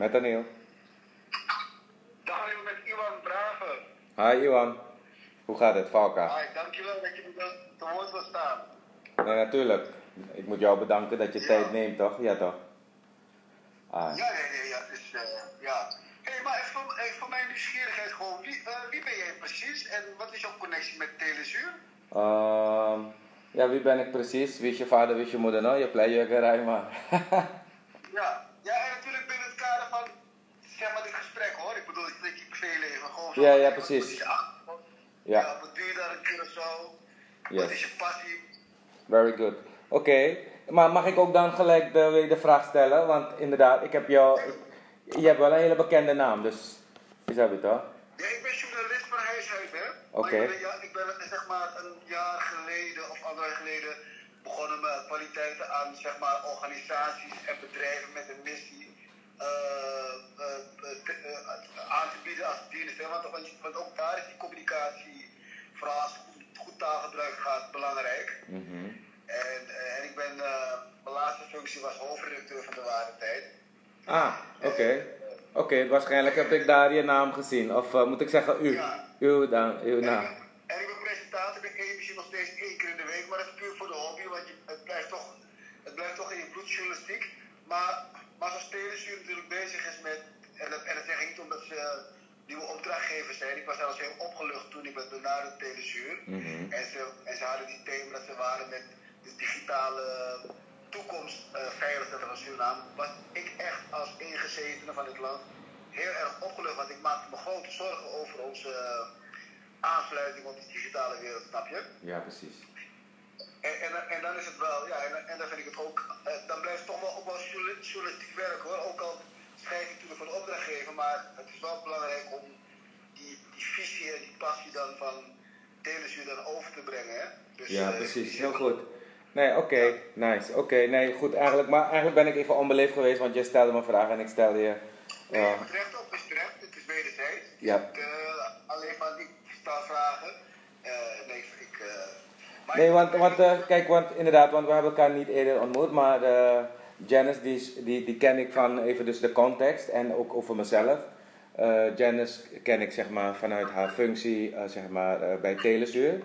Met Daniel. Daniel met Iwan Brave. Hi Iwan. Hoe gaat het, Valka? Hi, dankjewel dat je me te woord wil staan. Nee, natuurlijk. Ik moet jou bedanken dat je Ja. tijd neemt, toch? Ja, toch? Ah. Ja, nee, nee, ja, dus eh, ja. Hé, hey, maar even voor, even voor mijn nieuwsgierigheid gewoon, wie, eh, wie ben jij precies en wat is jouw connectie met Telezuur? Ehm, ja, wie ben ik precies? Wie is je vader, wie is je moeder? Nou, je pleijeukerij, maar. Ja, ja, en natuurlijk binnen het kader van, zeg maar, dit gesprek hoor. Ik bedoel, ik denk je privéleven gewoon zo. Ja, ja, precies. Wat je? Ja. ja. Wat doe je daar in Curaçao? Yes. Wat is je passie? Very good. Oké, maar mag ik ook dan gelijk de, de vraag stellen? Want inderdaad, ik heb jou. Je hebt wel een hele bekende naam, dus. Is dat het toch? Ja, ik ben journalist van huis uit, hè. Oké. Maar ik ben, ik ben zeg maar een jaar geleden of anderhalf jaar geleden begonnen met kwaliteiten aan zeg maar organisaties en bedrijven met een missie aan te bieden als dienst. Want, want, ook daar is die communicatie, vooral als goed, goed taalgebruik gaat, belangrijk. Mhm. En, eh, en ik ben, eh, mijn laatste functie was hoofdredacteur van de Ware Tijd. Ah, oké. Oké, waarschijnlijk heb ik daar je naam gezien. Of eh, moet ik zeggen u? Ja. Uw, dan, uw En naam. ik ben- En ik ben presentator bij nog steeds één keer in de week, maar dat is puur voor de hobby, want je, het, blijft toch, het blijft toch in je bloedjournalistiek. Maar, maar zoals Telesuur natuurlijk bezig is met, en dat, en dat zeg ik niet omdat ze nieuwe opdrachtgevers zijn, ik was zelfs heel opgelucht toen ik werd benaderd Telesuur. Mhm. En, ze, en ze hadden die thema dat ze waren met de digitale toekomst eh veilig zetten van Suriname, was ik echt als ingezetene van dit land heel erg opgelucht, want ik maakte me grote zorgen over onze eh, aansluiting op die digitale wereld, snap je? Ja, precies. En, en, en dan is het wel, ja, en, en dan vind ik het ook, eh, dan blijft het toch wel ook wel journali- journalistiek werk hoor. Ook al schrijf ik natuurlijk voor de opdrachtgever, maar het is wel belangrijk om die, die visie en die passie dan van Telesuur dan over te brengen. Hè? Dus, Ja, eh, precies. Heel goed. Nee, oké. Nice. Oké, nee, goed. Eigenlijk, maar eigenlijk ben ik even onbeleefd geweest, want je stelde me vraag en ik stelde je... Nee, eh, je hebt recht op, is terecht, het is wederzijds. Ja. Ik, eh, alleen van ik stel vragen. Eh, nee, ik. maar Nee, want, want eh, kijk, want inderdaad, want we hebben elkaar niet eerder ontmoet, maar eh, Janice, die, die, ken ik van even dus de context en ook over mezelf. Eh Janice ken ik zeg maar vanuit haar functie zeg maar, bij Telesuur.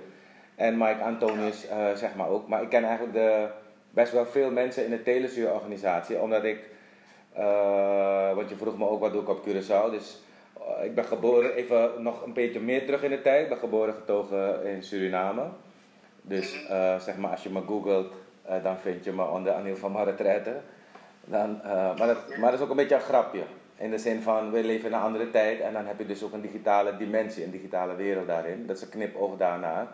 En Mike Antonius zeg maar ook. Maar ik ken eigenlijk de, best wel veel mensen in de Telesuur organisatie, omdat ik, want je vroeg me ook wat doe ik op Curaçao, dus ik ben geboren, even nog een beetje meer terug in de tijd, ik ben geboren getogen in Suriname. Dus eh, zeg maar, als je me googelt, eh, dan vind je me onder Anil van Marretraite. Dan, eh, maar, dat, maar dat is ook een beetje een grapje. In de zin van, we leven in een andere tijd en dan heb je dus ook een digitale dimensie, een digitale wereld daarin. Dat is een knipoog daarna.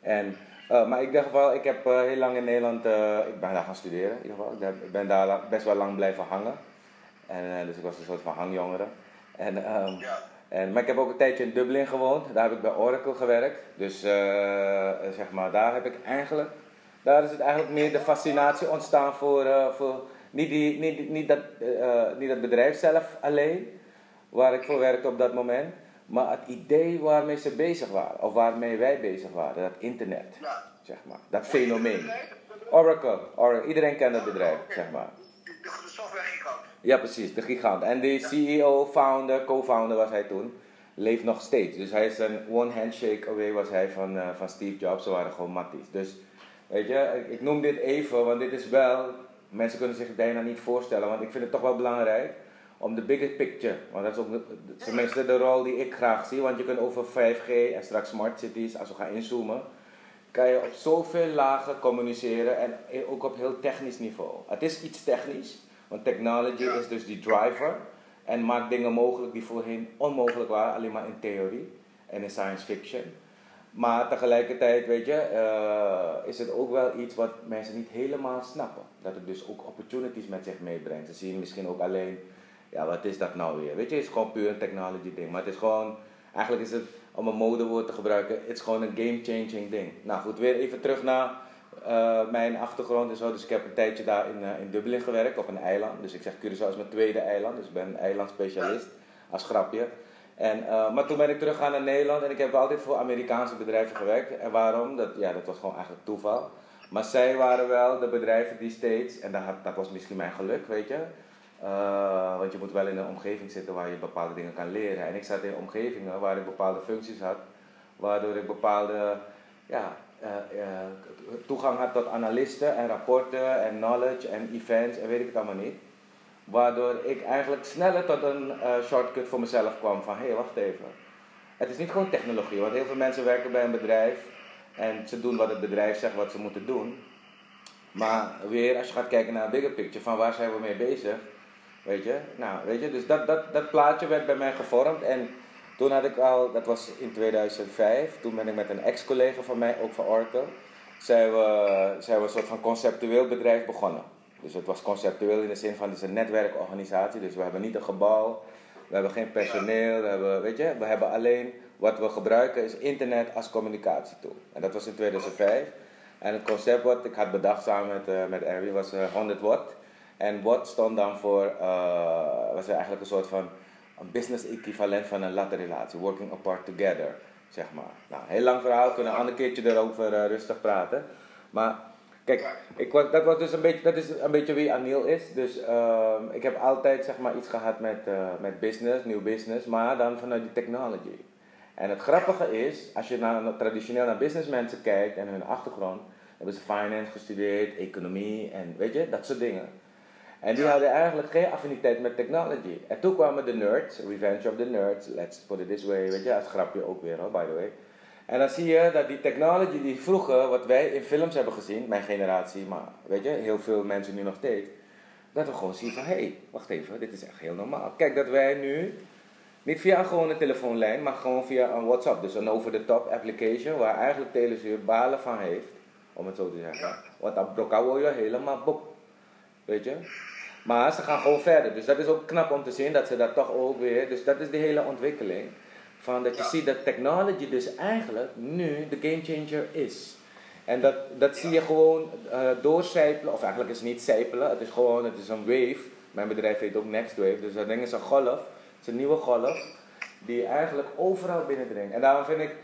En, maar in ieder geval, ik heb heel lang in Nederland, ik ben daar gaan studeren in ieder geval. Ik ben- Ik daar best wel lang blijven hangen. En, dus ik was een soort van hangjongere. En, ehm, Ja. En, maar ik heb ook een tijdje in Dublin gewoond. Daar heb ik bij Oracle gewerkt. Dus eh, eh, zeg maar, daar heb ik eigenlijk... Daar is het eigenlijk meer de fascinatie ontstaan voor... eh, voor niet, die, niet, niet, dat, niet dat bedrijf zelf alleen, waar ik voor werkte op dat moment. Maar het idee waarmee ze bezig waren. Of waarmee wij bezig waren. Dat internet, Ja. zeg maar. Dat fenomeen. Oracle. Oracle. Iedereen kent dat bedrijf, zeg maar. De, de softwaregigant. Ja, precies, de gigant. En de CEO, founder, co-founder was hij toen, leeft nog steeds. Dus hij is een one handshake away was hij van, eh, van Steve Jobs. Ze waren gewoon matties. Dus weet je, ik, ik noem dit even, want dit is wel, mensen kunnen zich bijna niet voorstellen, want ik vind het toch wel belangrijk om de bigger picture, want dat is ook de- tenminste de rol die ik graag zie, want je kunt over 5G en straks smart cities, als we gaan inzoomen, kan je op zoveel lagen communiceren en ook op heel technisch niveau. Het is iets technisch, want technology is dus die driver en maakt dingen mogelijk die voorheen onmogelijk waren, alleen maar in theorie en in science fiction. Maar tegelijkertijd, weet je, eh, is het ook wel iets wat mensen niet helemaal snappen. Dat het dus ook opportunities met zich meebrengt. Ze zien misschien ook alleen, ja, wat is dat nou weer? Weet je, het is gewoon puur een technology ding. Maar het is gewoon, eigenlijk is het, om een modewoord te gebruiken, het is gewoon een game-changing ding. Nou goed, weer even terug naar eh, mijn achtergrond en zo. Dus ik heb een tijdje daar in, eh, in Dublin gewerkt, op een eiland. Dus ik zeg Curaçao is mijn tweede eiland, dus ik ben eilandspecialist, als grapje. En, eh, maar toen ben ik teruggegaan naar Nederland en ik heb altijd voor Amerikaanse bedrijven gewerkt. En waarom? Dat, ja, dat was gewoon eigenlijk toeval. Maar zij waren wel de bedrijven die steeds, en dat, dat was misschien mijn geluk, weet je. Want je moet wel in een omgeving zitten waar je bepaalde dingen kan leren. En ik zat in omgevingen waar ik bepaalde functies had, waardoor ik bepaalde ja, toegang had tot analisten en rapporten en knowledge en events en weet ik het allemaal niet. Waardoor ik eigenlijk sneller tot een shortcut voor mezelf kwam van hé, hey, wacht even. Het is niet gewoon technologie, want heel veel mensen werken bij een bedrijf en ze doen wat het bedrijf zegt wat ze moeten doen. Maar weer, als je gaat kijken naar een bigger picture, van waar zijn we mee bezig? Weet je? Nou, weet je, dus dat, dat, dat plaatje werd bij mij gevormd. En toen had ik al, dat was in 2005, toen ben ik met een ex-collega van mij, ook van Oracle, zijn we, zijn we een soort van conceptueel bedrijf begonnen. Dus het was conceptueel in de zin van, het is een netwerkorganisatie, dus we hebben niet een gebouw, we hebben geen personeel, we hebben, weet je, we hebben alleen, wat we gebruiken is internet als communicatietool. En dat was in 2005. En het concept wat ik had bedacht samen met, uh, met Erwin was uh, 100 watt. En watt stond dan voor, uh, was eigenlijk een soort van een business equivalent van een relatie, working apart together, zeg maar. Nou, heel lang verhaal, kunnen een ander keertje erover uh, rustig praten. Maar kijk, ik, dat, was dus een beetje, dat is een beetje wie Anil is. Dus uh, ik heb altijd zeg maar, iets gehad met, uh, met business, nieuw business, maar dan vanuit die technology. En het grappige is, als je naar, traditioneel naar businessmensen kijkt en hun achtergrond, hebben ze finance gestudeerd, economie en weet je, dat soort dingen. En die hadden eigenlijk geen affiniteit met technology. En toen kwamen de nerds, Revenge of the Nerds, let's put it this way, weet je, als grapje ook weer hoor, by the way. En dan zie je dat die technology die vroeger, wat wij in films hebben gezien, mijn generatie, maar weet je, heel veel mensen nu nog steeds, dat we gewoon zien van, hé, hey, wacht even, dit is echt heel normaal. Kijk, dat wij nu, niet via een gewone telefoonlijn, maar gewoon via een WhatsApp, dus een over-the-top application, waar eigenlijk Telesuur balen van heeft, om het zo te zeggen. Want dan brokken je helemaal bop. Weet je? Maar ze gaan gewoon verder. Dus dat is ook knap om te zien dat ze dat toch ook weer. Dus dat is de hele ontwikkeling. Van dat je ziet dat technology dus eigenlijk nu de game changer is. En dat, dat zie je gewoon uh, doorcijpelen, of eigenlijk is het niet zijpelen, het is gewoon, het is een wave. Mijn bedrijf heet ook Next Wave, dus dat ding is een golf, het is een nieuwe golf, die eigenlijk overal binnendringt. En daarom vind ik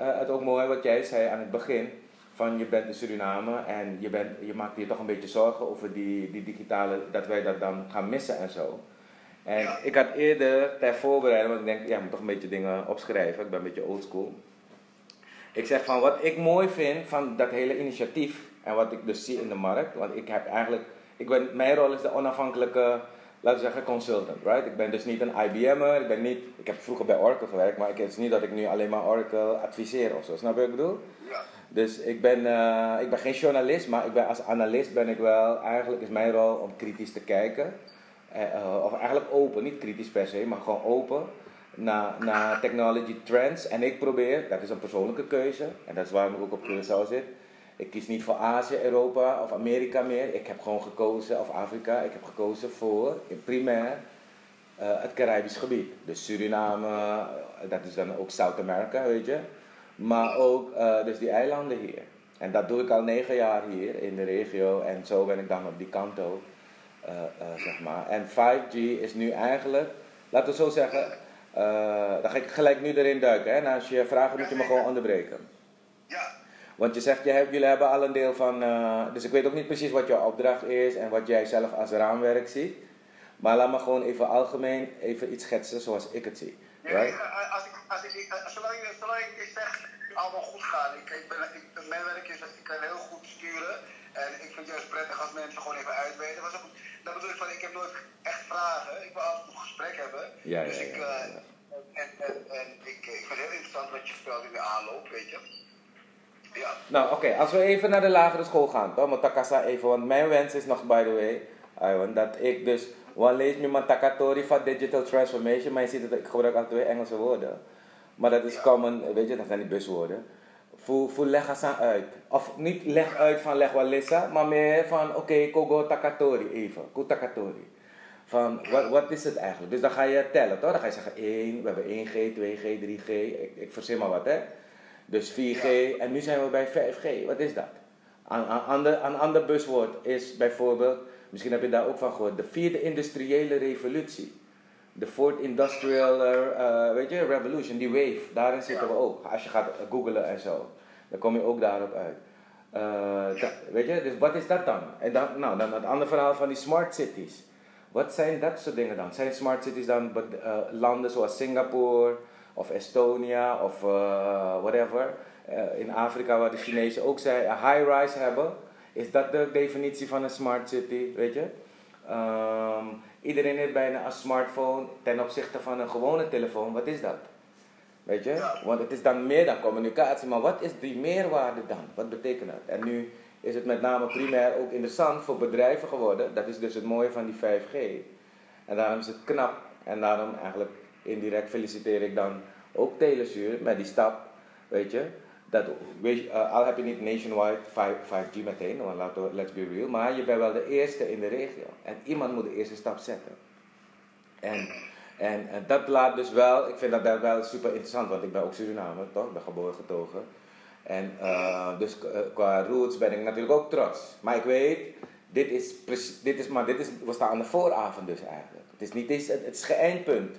uh, het ook mooi wat jij zei aan het begin van je bent in Suriname en je, bent, je maakt je toch een beetje zorgen over die, die digitale, dat wij dat dan gaan missen en zo. En ik had eerder ter voorbereiding, want ik denk, ja, ik moet toch een beetje dingen opschrijven, ik ben een beetje oldschool. Ik zeg van wat ik mooi vind van dat hele initiatief en wat ik dus zie in de markt, want ik heb eigenlijk, ik ben, mijn rol is de onafhankelijke, laten we zeggen, consultant, right? Ik ben dus niet een IBM'er, ik ben niet, ik heb vroeger bij Oracle gewerkt, maar het is niet dat ik nu alleen maar Oracle adviseer of zo, snap je wat ik bedoel? Ja. Dus ik ben, uh, ik ben geen journalist, maar ik ben, als analist ben ik wel, eigenlijk is mijn rol om kritisch te kijken. Uh, of eigenlijk open, niet kritisch per se, maar gewoon open naar, naar technology trends. En ik probeer, dat is een persoonlijke keuze, en dat is waarom ik ook op Curaçao zit. Ik kies niet voor Azië, Europa of Amerika meer. Ik heb gewoon gekozen, of Afrika, ik heb gekozen voor in primair het Caribisch gebied. Dus Suriname, dat is dan ook Zuid-Amerika, weet je. Maar ook uh, dus die eilanden hier. En dat doe ik al negen jaar hier in de regio. En zo ben ik dan op die kant ook. Uh, uh, zeg maar. En 5G is nu eigenlijk, laten we zo zeggen, dan ga ik gelijk nu erin duiken. Hè? En als je vragen moet je me gewoon onderbreken. Ja. Want je zegt, jullie hebben al een deel van, dus ik weet ook niet precies wat jouw opdracht is en wat jij zelf als raamwerk ziet. Maar laat me gewoon even algemeen even iets schetsen zoals ik het zie. Right? als ik, als ik, zolang, je, zolang ik zeg allemaal goed gaat. Ik, ik ben, ik, mijn werk is dat ik kan heel goed sturen. En ik vind het juist prettig als mensen gewoon even uitweten. Dat, dat bedoel ik van, ik heb nooit echt vragen. Ik wil altijd een gesprek hebben. Ja, dus ja, ik, uh, en, en, en ik, ik vind het heel interessant wat je vertelt in de aanloop, weet je. Ja. Nou, oké, okay. als we even naar de lagere school gaan, toch? Maar Takasa even, want mijn wens is nog, by the way, Iwan, dat ik dus, wat lees me mijn takatori van digital transformation, maar je ziet dat ik gebruik altijd twee Engelse woorden. Maar dat is common, weet je, dat zijn die buswoorden. Voor, voor leg aan uit. Of niet leg uit van leg walissa, maar meer van oké, okay, kogo takatori even. Ko takatori. Van wat, wat is het eigenlijk? Dus dan ga je tellen toch? Dan ga je zeggen 1, we hebben 1G, 2G, 3G, ik, ik verzin maar wat hè. Dus 4G en nu zijn we bij 5G. Wat is dat? Een, een, ander, een ander buswoord is bijvoorbeeld, misschien heb je daar ook van gehoord, de vierde industriële revolutie de Fourth Industrial uh, weet je, Revolution, die wave, daarin zitten we ook. Als je gaat googlen en zo, dan kom je ook daarop uit. Uh, weet je, dus wat is dat dan? En dan, nou, dan het andere verhaal van die smart cities. Wat zijn dat soort dingen dan? Zijn smart cities dan uh, landen zoals Singapore of Estonia of whatever? In Afrika waar de Chinezen ook zijn, een high-rise hebben. Is dat de definitie van een smart city, weet je? Um, iedereen heeft bijna een smartphone ten opzichte van een gewone telefoon. Wat is dat? Weet je? Want het is dan meer dan communicatie. Maar wat is die meerwaarde dan? Wat betekent dat? En nu is het met name primair ook interessant voor bedrijven geworden. Dat is dus het mooie van die 5G. En daarom is het knap. En daarom eigenlijk indirect feliciteer ik dan ook Telesuur met die stap. Weet je? Dat, uh, al heb je niet nationwide 5, 5G meteen, want laten we, let's be real. Maar je bent wel de eerste in de regio. En iemand moet de eerste stap zetten. En en, en, dat laat dus wel, ik vind dat wel super interessant, want ik ben ook Surinamer, toch? Ik ben geboren getogen. En uh, dus uh, qua roots ben ik natuurlijk ook trots. Maar ik weet, dit is, dit is, maar dit is, we staan aan de vooravond dus eigenlijk. Het is niet eens, het, het is geen eindpunt.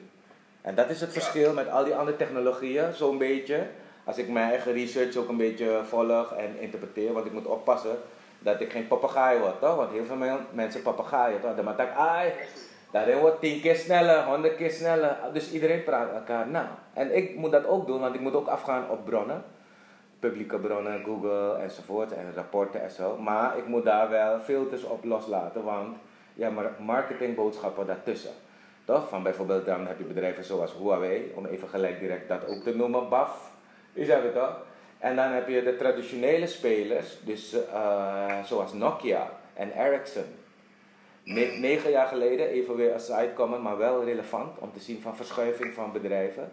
En dat is het verschil met al die andere technologieën, zo'n beetje. Als ik mijn eigen research ook een beetje volg en interpreteer, want ik moet oppassen dat ik geen papegaai word, toch? Want heel veel mensen papegaaien, toch? Dan denk ik, ai, Daarin wordt tien keer sneller, honderd keer sneller. Dus iedereen praat elkaar na. En ik moet dat ook doen, want ik moet ook afgaan op bronnen. Publieke bronnen, Google enzovoort. En rapporten en zo. Maar ik moet daar wel filters op loslaten, want ja, maar marketingboodschappen daartussen. Toch? Van bijvoorbeeld dan heb je bedrijven zoals Huawei, om even gelijk direct dat ook te noemen, BAF. Is dat het toch? En dan heb je de traditionele spelers, dus uh, zoals Nokia en Ericsson negen jaar geleden, even weer als uitkomen, maar wel relevant om te zien van verschuiving van bedrijven.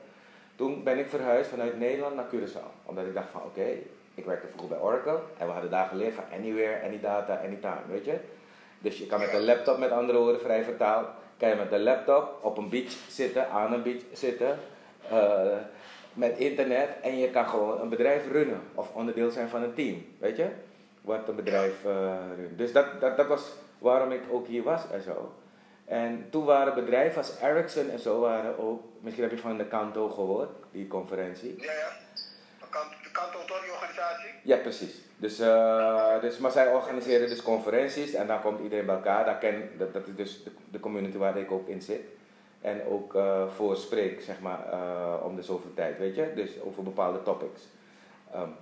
Toen ben ik verhuisd vanuit Nederland naar Curaçao. Omdat ik dacht van oké, ik werkte vroeger bij Oracle en we hadden daar geleerd van anywhere, any data, anytime, weet je. Dus je kan met een laptop, met andere woorden vrij vertaald, kan je met een laptop op een beach zitten, aan een beach zitten, uh, met internet en je kan gewoon een bedrijf runnen of onderdeel zijn van een team, weet je. Wat een bedrijf uh, runt. Dus dat, dat, dat was waarom ik ook hier was en zo. En toen waren bedrijven als Ericsson en zo waren ook, misschien heb je van de Kanto gehoord, die conferentie. Ja, ja. De Kanto, die organisatie? Ja, precies. Dus, uh, dus, maar zij organiseren dus conferenties en dan komt iedereen bij elkaar. Daar ken, dat, dat is dus de, de community waar ik ook in zit. En ook uh, voor spreek, zeg maar, uh, om de zoveel tijd, weet je. Dus over bepaalde topics. Um,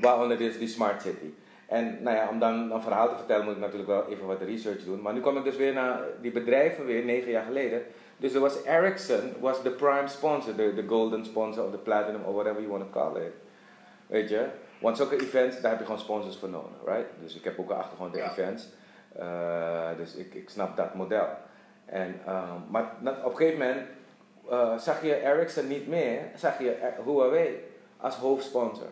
waaronder dus die Smart City. En nou ja, om dan een verhaal te vertellen moet ik natuurlijk wel even wat research doen. Maar nu kom ik dus weer naar die bedrijven weer, negen jaar geleden. Dus er was Ericsson, was de prime sponsor, de, de golden sponsor of de platinum or whatever you want to call it. Weet je? Want zulke events, daar heb je gewoon sponsors voor nodig, right? Dus ik heb ook een achtergrond in events. Uh, dus ik, ik snap dat model. En, uh, maar op een gegeven moment uh, zag je Ericsson niet meer, zag je Huawei als hoofdsponsor.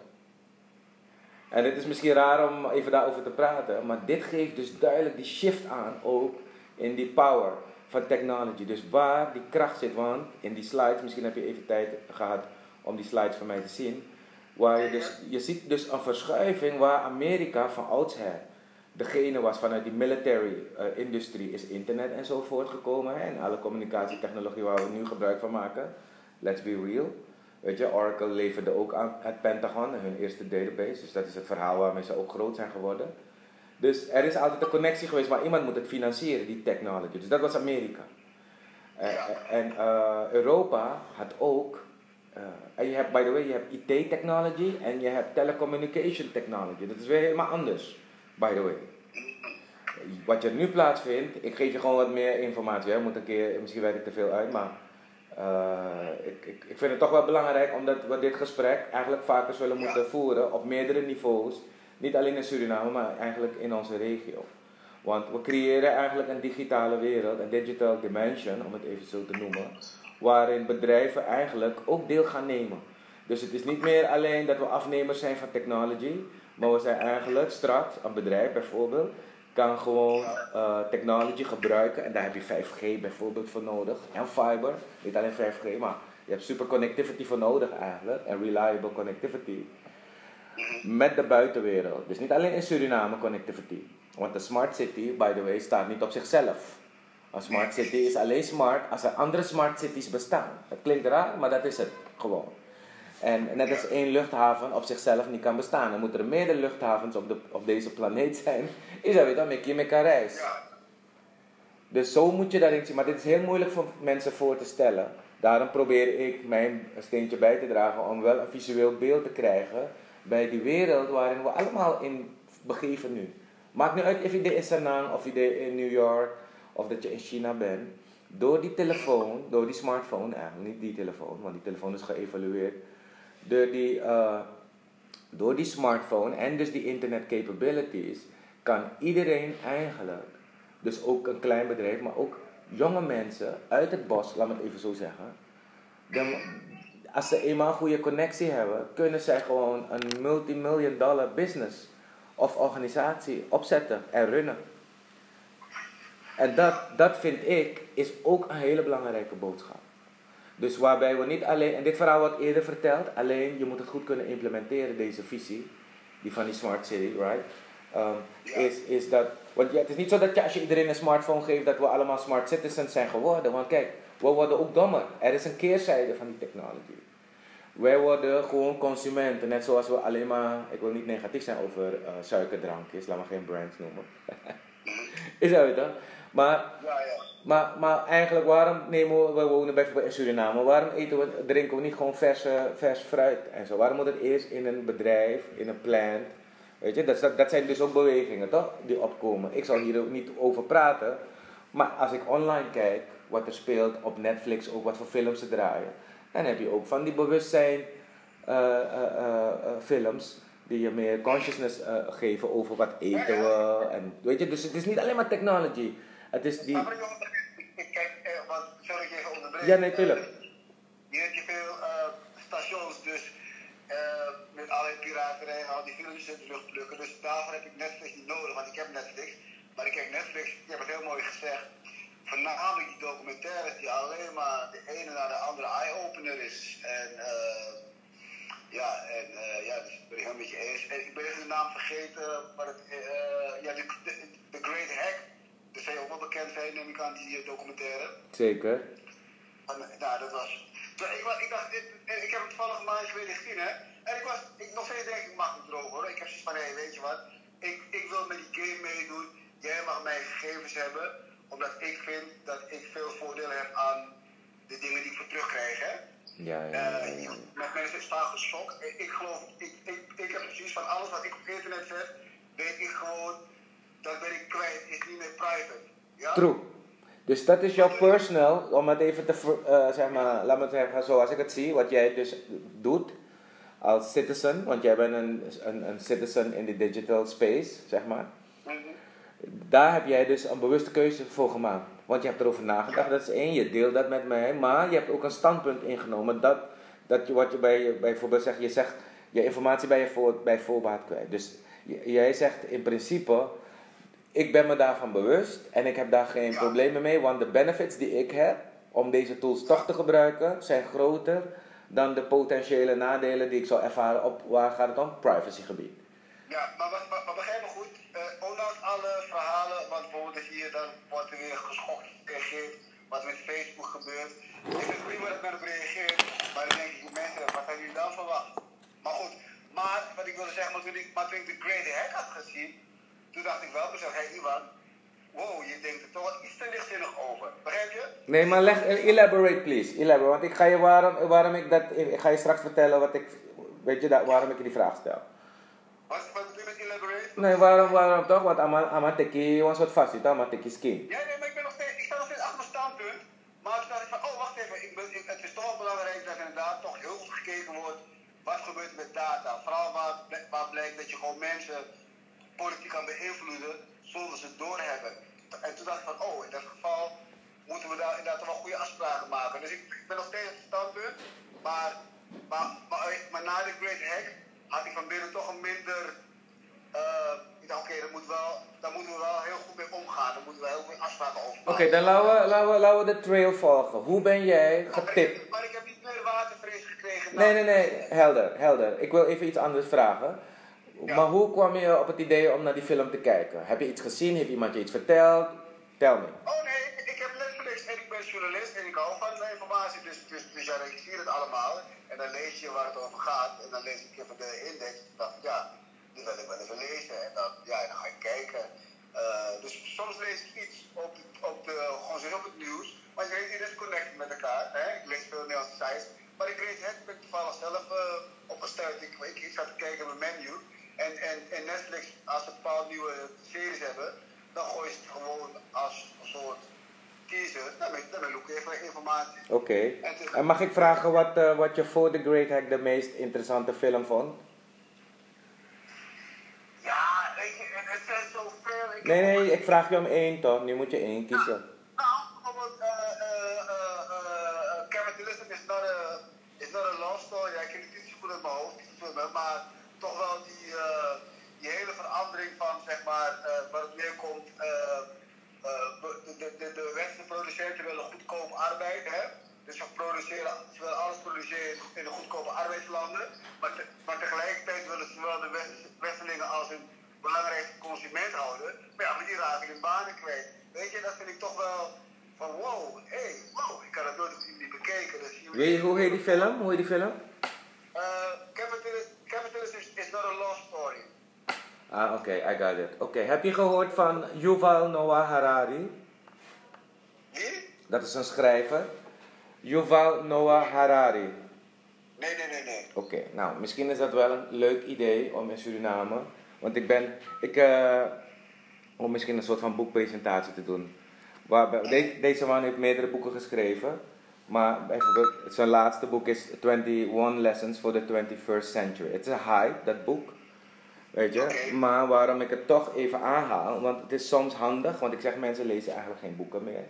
En het is misschien raar om even daarover te praten, maar dit geeft dus duidelijk die shift aan ook in die power van technology. Dus waar die kracht zit, want in die slides, misschien heb je even tijd gehad om die slides van mij te zien, waar je dus, je ziet dus een verschuiving waar Amerika van oudsher degene was vanuit die military uh, industrie is internet en zo voortgekomen en alle communicatietechnologie waar we nu gebruik van maken. Let's be real. Weet je, Oracle leverde ook aan het Pentagon, hun eerste database. Dus dat is het verhaal waarmee ze ook groot zijn geworden. Dus er is altijd een connectie geweest, maar iemand moet het financieren, die technology. Dus dat was Amerika. Uh, en uh, Europa had ook, en je hebt, by the way, je hebt IT technology en je hebt telecommunication technology. Dat is weer helemaal anders, by the way. Wat er nu plaatsvindt, ik geef je gewoon wat meer informatie. Hè. Moet een keer, misschien werk ik te veel uit, maar uh, ik, ik, ik vind het toch wel belangrijk omdat we dit gesprek eigenlijk vaker zullen moeten voeren op meerdere niveaus. Niet alleen in Suriname, maar eigenlijk in onze regio. Want we creëren eigenlijk een digitale wereld, een digital dimension, om het even zo te noemen, waarin bedrijven eigenlijk ook deel gaan nemen. Dus het is niet meer alleen dat we afnemers zijn van technology, maar we zijn eigenlijk straks, een bedrijf bijvoorbeeld, kan gewoon uh, technology gebruiken. En daar heb je 5G bijvoorbeeld voor nodig. En fiber. Niet alleen 5G, maar je hebt super connectivity voor nodig eigenlijk. En reliable connectivity. Met de buitenwereld. Dus niet alleen in Suriname connectivity. Want de smart city, by the way, staat niet op zichzelf. Een smart city is alleen smart als er andere smart cities bestaan. Dat klinkt raar, maar dat is het gewoon. En net als één luchthaven op zichzelf niet kan bestaan, dan moeten er meerdere luchthavens op, de, op deze planeet zijn. Is dat weer dan met je met kan reizen. Dus zo moet je daarin zien. Maar dit is heel moeilijk voor mensen voor te stellen. Daarom probeer ik mijn steentje bij te dragen om wel een visueel beeld te krijgen bij die wereld waarin we allemaal in begeven nu. Maakt niet uit of je in Sanang of je in New York of dat je in China bent. Door die telefoon, door die smartphone, eigenlijk niet die telefoon, want die telefoon is geëvalueerd. Door die, uh, door die smartphone en dus die internet capabilities kan iedereen eigenlijk, dus ook een klein bedrijf, maar ook jonge mensen uit het bos, laat me het even zo zeggen. Dan, als ze eenmaal een goede connectie hebben, kunnen zij gewoon een multimillion dollar business of organisatie opzetten en runnen. En dat, dat vind ik is ook een hele belangrijke boodschap. Dus waarbij we niet alleen, en dit verhaal wordt eerder verteld, alleen je moet het goed kunnen implementeren, deze visie, die van die smart city, right? Um, is, is dat, want ja, het is niet zo dat je, als je iedereen een smartphone geeft, dat we allemaal smart citizens zijn geworden. Want kijk, we worden ook dommer. Er is een keerzijde van die technology. Wij worden gewoon consumenten, net zoals we alleen maar, ik wil niet negatief zijn over uh, suikerdrankjes, laat maar geen brands noemen. is dat dan? Maar, ja, ja. Maar, maar eigenlijk, waarom nemen we, we wonen bijvoorbeeld in Suriname, waarom eten we, drinken we niet gewoon vers, vers fruit en zo? Waarom moet het eerst in een bedrijf, in een plant? Weet je, dat, dat zijn dus ook bewegingen, toch? Die opkomen. Ik zal hier ook niet over praten, maar als ik online kijk, wat er speelt op Netflix, ook wat voor films ze draaien, dan heb je ook van die bewustzijn uh, uh, uh, films die je meer consciousness geven over wat eten we. En, weet je, dus het is niet alleen maar technology. Het is die... Kijk, wat, sorry ik even onderbreken. Ja, natuurlijk. Hier heb je veel stations, dus met allerlei piraterij en al die filmpjes in de lucht plukken. Dus daarvoor heb ik Netflix niet nodig, want ik heb Netflix. Maar ik kijk Netflix, je hebt het heel mooi gezegd voornamelijk die documentaires die alleen maar de ene naar de andere eye-opener is. En uh, ja, en uh, ja, dus ik ben het helemaal met je eens. En ik ben even de naam vergeten, maar het, uh, ja, de, de, Great Hack. Dus zij ook wel bekend zijn, neem ik aan, die documentaire. Zeker. En, nou, dat was. Ik, ik dacht, dit, ik heb het toevallig een maandje geleden gezien, hè. En ik was, ik, nog steeds denk ik, mag het droog hoor. Ik heb zoiets van, hé, weet je wat, ik, ik wil met die game meedoen. Jij mag mijn gegevens hebben omdat ik vind dat ik veel voordelen heb aan de dingen die ik voor terugkrijg. Hè? Ja, ja, ja, uh, ja. Met mensen is vaak geschokt. Ik, ik geloof, ik, ik, ik heb precies van alles wat ik op internet zet, weet ik gewoon, dat ben ik kwijt, is niet meer private. Ja? True. Dus dat is jouw personal, om het even te, uh, zeg maar, laat me zeggen, zoals ik het zie, wat jij dus doet als citizen, want jij bent een, een, een citizen in de digital space, zeg maar. Mm -hmm. Daar heb jij dus een bewuste keuze voor gemaakt. Want je hebt erover nagedacht, dat is één, je deelt dat met mij, maar je hebt ook een standpunt ingenomen dat, dat je, wat je bij, bijvoorbeeld zegt, je zegt je informatie bij, je voor, bij voorbaat kwijt. Dus jij zegt in principe, ik ben me daarvan bewust en ik heb daar geen problemen mee, want de benefits die ik heb om deze tools toch te gebruiken zijn groter dan de potentiële nadelen die ik zou ervaren op, waar gaat het om? Privacygebied. Ja, maar, maar, maar begrijp me goed, uh, ondanks alle verhalen, want bijvoorbeeld hier dan wordt er weer geschokt gereageerd, wat met Facebook gebeurt. Ik vind het prima dat men op reageert, maar dan denk ik, mensen, wat hebben jullie dan verwacht? Maar goed, maar wat ik wilde zeggen, maar toen ik, maar toen ik de Great Hack had gezien, toen dacht ik wel, mezelf, hé hey, Ivan, wow, je denkt er toch iets te lichtzinnig over. Begrijp je? Nee, maar leg, elaborate please, elaborate. Want ik ga je waarom, waarom ik dat, ik ga je straks vertellen wat ik, weet je, dat, waarom ik je die vraag stel. Wat, wat bedoel je met elaborate? Nee, waarom, waarom toch? Want Amateki was wat vast, het Amateki skin. Ja, nee, maar ik, ben nog steeds, ik sta nog steeds achter mijn standpunt. Maar toen dacht ik van, oh wacht even, ik ben, ik, het is toch belangrijk dat inderdaad toch heel goed gekeken wordt. Wat gebeurt met data? Vooral waar, waar blijkt dat je gewoon mensen politiek kan beïnvloeden zonder ze doorhebben. En toen dacht ik van, oh, in dat geval moeten we daar inderdaad wel goede afspraken maken. Dus ik, ik ben nog steeds op het standpunt. Maar, maar, maar, maar na de Great Hack had ik van binnen toch een minder. Uh, ik dacht, oké, okay, moet daar moeten we wel heel goed mee omgaan. Daar moeten we heel veel afspraken over maken. Oké, okay, dan laten we, laten, we, laten we de trail volgen. Hoe ben jij getipt? Maar, maar ik heb niet meer watervrees gekregen. Nee, nee, nee, helder, helder. Ik wil even iets anders vragen. Maar hoe kwam je op het idee om naar die film te kijken? Heb je iets gezien? Heeft iemand je iets verteld? Tel me. Oh nee, ik heb Netflix en ik ben journalist en ik hou van de informatie. Dus, dus, dus ja, ik zie het allemaal. En dan lees je waar het over gaat. En dan lees ik even de index. En dacht ja, die wil ik wel even lezen. En dan, ja, en dan ga ik kijken. Eh, dus soms lees ik iets op, op, de, gewoon op het nieuws. Maar je weet, niet is connected met elkaar. Hè? Ik lees veel Nederlandse sites. Maar ik lees het met toevallig zelf eh, uh, opgestuurd. Ik, ik, zat te kijken naar mijn menu als ze een paar nieuwe series hebben, dan gooi je het gewoon als een soort teaser. Dan ben ik ook even informatie. Oké. En En mag ik vragen wat, eh, wat je voor The Great Hack de meest interessante film vond? Ja, weet je, het, zijn zoveel. Nee, nee, ik vraag je om één toch? Nu moet je één kiezen. Nou, bijvoorbeeld, eh, eh, eh, eh, Capitalism is not a, is not a love story. Ja, ik heb het niet zo goed uit mijn hoofd, die film, hè, maar toch wel die, eh, die hele van, zeg maar, eh, waar het neerkomt. eh, eh, de, de, de, willen goedkoop arbeid, hè. Dus ze produceren, ze willen alles produceren in de goedkope arbeidslanden. Maar, te- maar tegelijkertijd willen ze wel de West- Westerlingen als een belangrijkste consument houden. Maar ja, maar die raken hun banen kwijt. Weet je, dat vind ik toch wel van wow, hé, hey, wow, ik had het nooit niet bekeken. Dus Weet je, hoe heet die film? Hoe heet die film? Capitalism, capitalism is, is not a love story. Ah, oké, I got it. Oké, heb je gehoord van Yuval Noah Harari? Wie? Dat is een schrijver. Yuval Noah Harari. Nee, nee, nee, nee. Oké, nou, misschien is dat wel een leuk idee om in Suriname. Want ik ben, ik, eh, om misschien een soort van boekpresentatie te doen. Waar, de- deze man heeft meerdere boeken geschreven. Maar bijvoorbeeld, zijn laatste boek is 21 Lessons for the 21st Century. Het is een hype, dat boek. Weet je? Maar waarom ik het toch even aanhaal, want het is soms handig, want ik zeg mensen lezen eigenlijk geen boeken meer.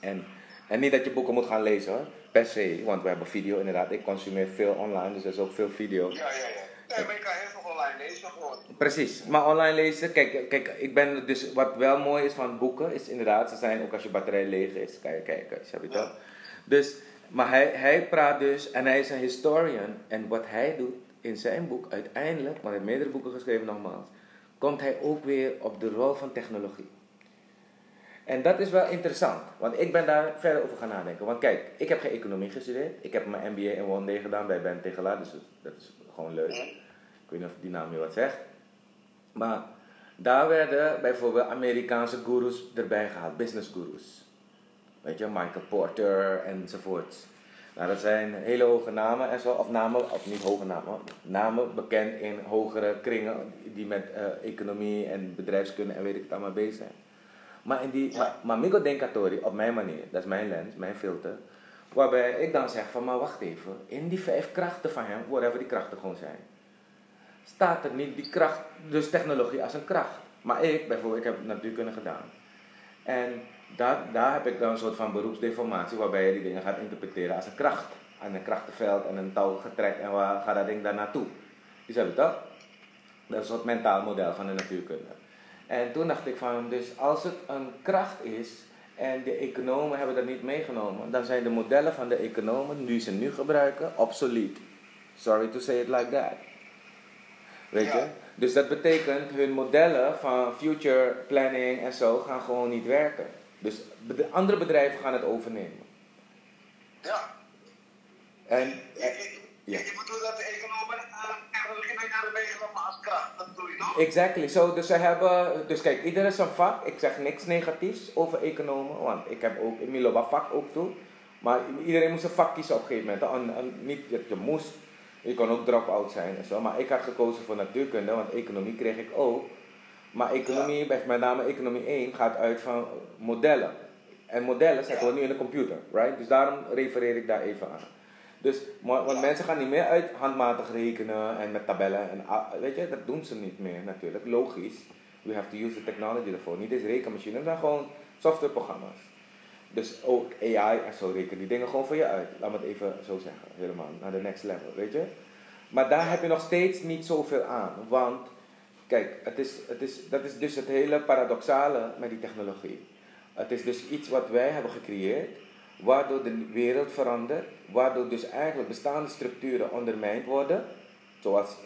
En, en niet dat je boeken moet gaan lezen hoor, per se, want we hebben video inderdaad. Ik consumeer veel online, dus er is ook veel video. Ja, ja, ja. Nee, maar ik kan heel veel online lezen gewoon. Precies, maar online lezen, kijk, kijk, ik ben dus, wat wel mooi is van boeken, is inderdaad, ze zijn ook als je batterij leeg is, kan je kijken, snap je toch? Dus, maar hij, hij praat dus, en hij is een historian, en wat hij doet in zijn boek, uiteindelijk, want hij heeft meerdere boeken geschreven nogmaals, komt hij ook weer op de rol van technologie. En dat is wel interessant, want ik ben daar verder over gaan nadenken. Want kijk, ik heb geen economie gestudeerd. Ik heb mijn MBA in One Day gedaan bij Ben Tegelaar, dus dat is gewoon leuk. Ik weet niet of die naam je wat zegt. Maar daar werden bijvoorbeeld Amerikaanse gurus erbij gehaald, business gurus. Weet je, Michael Porter enzovoort. Nou, dat zijn hele hoge namen en zo, of namen, of niet hoge namen, namen bekend in hogere kringen die met eh, economie en bedrijfskunde en weet ik het allemaal bezig zijn. Maar, in die, maar, maar Migo Denkatori, op mijn manier, dat is mijn lens, mijn filter, waarbij ik dan zeg van, maar wacht even, in die vijf krachten van hem, whatever die krachten gewoon zijn, staat er niet die kracht, dus technologie als een kracht. Maar ik, bijvoorbeeld, ik heb natuurkunde gedaan. En daar, daar heb ik dan een soort van beroepsdeformatie waarbij je die dingen gaat interpreteren als een kracht. Aan een krachtenveld en een touwgetrek en waar gaat dat ding daar naartoe? Dus heb je dat? Dat is een soort mentaal model van de natuurkunde. En toen dacht ik van, dus als het een kracht is en de economen hebben dat niet meegenomen, dan zijn de modellen van de economen die ze nu gebruiken obsolet. Sorry to say it like that. Weet je? Dus dat betekent hun modellen van future planning en zo gaan gewoon niet werken. Dus de andere bedrijven gaan het overnemen. Ja. En, je, ja. je bedoelt dat de economen uh, technologie mee hebben meegenomen als kracht. Dat bedoel je nog? Exactly. So, dus ze hebben, dus kijk, ieder is een vak. Ik zeg niks negatiefs over economen, want ik heb ook in Miloba vak ook toe. Maar iedereen moest een vak kiezen op een gegeven moment. En, en niet dat je moest, je kon ook drop-out zijn en zo. Maar ik had gekozen voor natuurkunde, want economie kreeg ik ook. Maar economie, bij- met name economie 1, gaat uit van modellen. En modellen zetten we nu in de computer, right? Dus daarom refereer ik daar even aan. Dus, want mensen gaan niet meer uit handmatig rekenen en met tabellen. En, weet je, dat doen ze niet meer natuurlijk. Logisch. We have to use the technology ervoor. Niet eens rekenmachines, maar gewoon softwareprogramma's. Dus ook AI en zo rekenen die dingen gewoon voor je uit. Laat me het even zo zeggen. Helemaal naar de next level, weet je. Maar daar heb je nog steeds niet zoveel aan. Want, kijk, het is, het is, dat is dus het hele paradoxale met die technologie. Het is dus iets wat wij hebben gecreëerd, waardoor de wereld verandert, waardoor dus eigenlijk bestaande structuren ondermijnd worden, zoals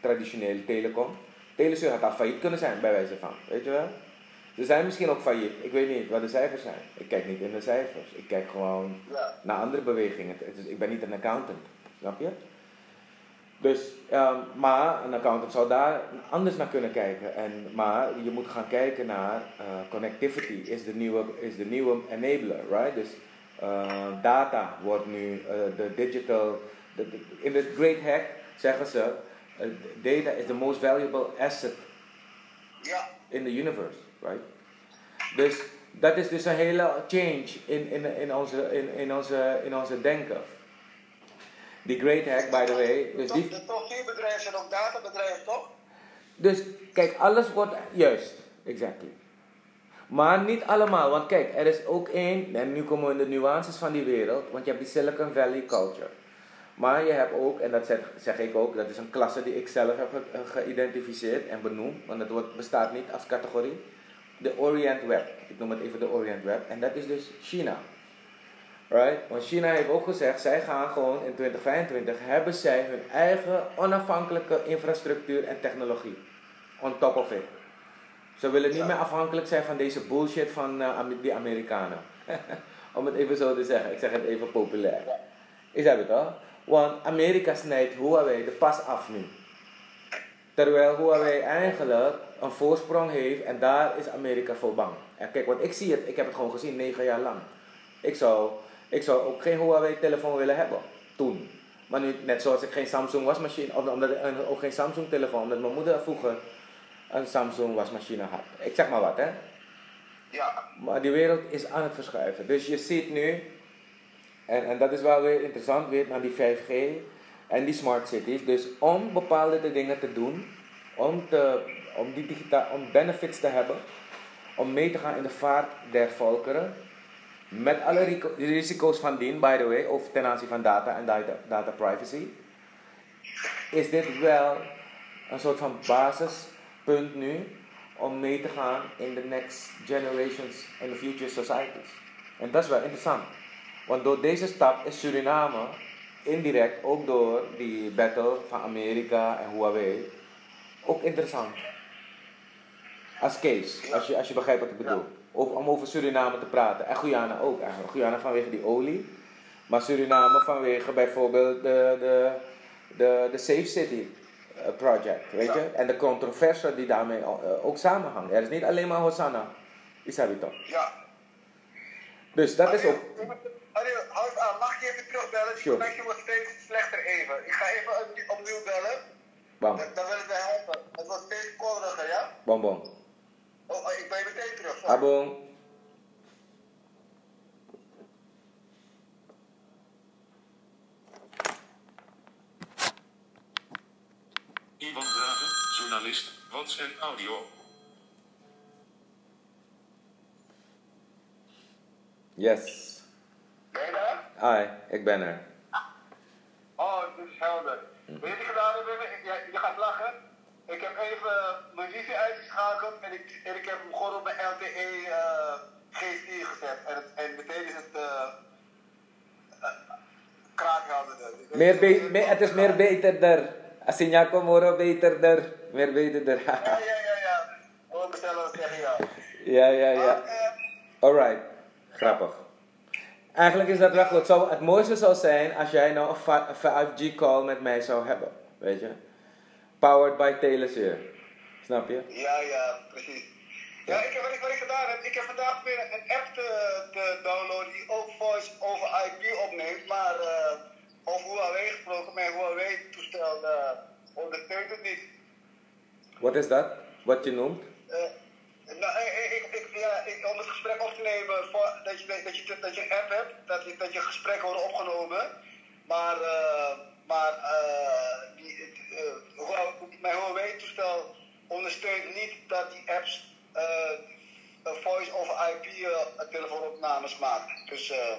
traditionele telecom. Telesur had al failliet kunnen zijn, bij wijze van, weet je wel. Ze zijn misschien ook failliet, ik weet niet wat de cijfers zijn. Ik kijk niet in de cijfers, ik kijk gewoon naar andere bewegingen. Is- ik ben niet een accountant, snap je? Dus, ehm, maar een accountant zou daar anders naar kunnen kijken. En, maar je moet gaan kijken naar eh, connectivity, is de nieuwe, is de nieuwe enabler, right? Dus eh, data wordt nu eh, de digital. de- in de Great Hack zeggen ze: data is the most valuable asset in the universe, right? Dus dat is dus een hele change in, in, in, onze, in, in, onze, in onze denken. Die Great Hack, by the way. Dus die, De top 4 bedrijven zijn ook databedrijven, toch? dus kijk, alles wordt juist, exactly. Maar niet allemaal, want kijk, er is ook één, en nu komen we in de nuances van die wereld, want je hebt die Silicon Valley culture. Maar je hebt ook, en dat zeg, zeg ik ook, dat is een klasse die ik zelf heb ge- geïdentificeerd en benoemd, want het wordt, bestaat niet als categorie. De Orient Web. Ik noem het even de Orient Web. En dat is dus China. Right? Want China heeft ook gezegd, zij gaan gewoon in 2025 hebben zij hun eigen onafhankelijke infrastructuur en technologie. On top of it. Ze willen niet meer afhankelijk zijn van deze bullshit van eh, die Amerikanen. Om het even zo te zeggen. Ik zeg het even populair. Is dat het toch? Want Amerika snijdt Huawei de pas af nu. Terwijl Huawei eigenlijk een voorsprong heeft en daar is Amerika voor bang. En kijk, want ik zie het, ik heb het gewoon gezien negen jaar lang. Ik zou, ik zou ook geen Huawei-telefoon willen hebben, toen. Maar nu, net zoals ik geen Samsung wasmachine, of omdat ik ook geen Samsung-telefoon, omdat mijn moeder vroeger een Samsung wasmachine had. Ik zeg maar wat, hè. Ja. Maar die wereld is aan het verschuiven. Dus je ziet nu, en, en dat is wel weer interessant, weer naar die 5G en die smart cities. Dus om bepaalde dingen te doen, om, te, om, die digita om benefits te hebben, om mee te gaan in de vaart der volkeren, met alle risico's van dien, by the way, of ten aanzien van data en data, data privacy, is dit wel een soort van basispunt nu om mee te gaan in the next generations in the future societies. En dat is wel interessant. Want door deze stap is Suriname indirect, ook door die battle van Amerika en Huawei, ook interessant. Als case, als je, als je begrijpt wat ik bedoel. Over, om over Suriname te praten. En Guyana ook eigenlijk. Guyana vanwege die olie. Maar Suriname vanwege bijvoorbeeld de, de, de, de Safe City eh, project, weet Ja. je? En de controverse die daarmee eh, ook samenhangt. Er is niet alleen maar Hosanna. Is dat weer toch? Ja. Dus dat is ook... Ariel, houd aan. Mag ik je even terugbellen? Sure. connectie wordt steeds slechter even. Ik ga even opnieuw- bellen. Bam, Dan, dan wil ik mij helpen. Het wordt steeds korriger, ja? bom, bom. Oh, ik ben meteen terug. sorry. Abong. Ivan Draven, journalist, WhatsApp audio. Yes. Ben je daar? Hi, ik ben er. Oh, het is helder. Weet je wat ik gedaan heb? Wim? Ik- ja, je gaat lachen. Ik heb even mijn wifi uitgeschakeld en ik, en ik heb hem gewoon op mijn LTE eh G4 gezet. En, het, en meteen is het uh, kraakhelderder. Dus Meer ik- be me- het is meer beterder. Asinyako moro beterder. Meer beterder. Ja, ja, ja, ja. Hoor mezelf zeggen ja. ja, ja, ja. Maar, Alright. Grappig. Eigenlijk is dat wel goed. Zou, het mooiste zou zijn als jij nou een fi- een 5G call met mij zou hebben. Weet je? Powered by Teleseer. Snap je? Ja, ja, precies. Ja, ik heb, wat, ik, wat ik gedaan heb, ik heb vandaag weer een app te, te downloaden die ook voice over IP opneemt, maar eh over Huawei gesproken, mijn Huawei-toestel eh ondersteunt het niet. Wat is dat? Wat je noemt? Eh, nou, ik, ik, ik, ja, om het gesprek op te nemen, voor, dat, je, dat, je, dat je een app hebt, dat je, dat je gesprekken worden opgenomen, maar, eh, maar mijn Huawei-toestel ondersteunt niet dat die apps eh, voice over IP eh, telefoonopnames maakt. Dus, eh,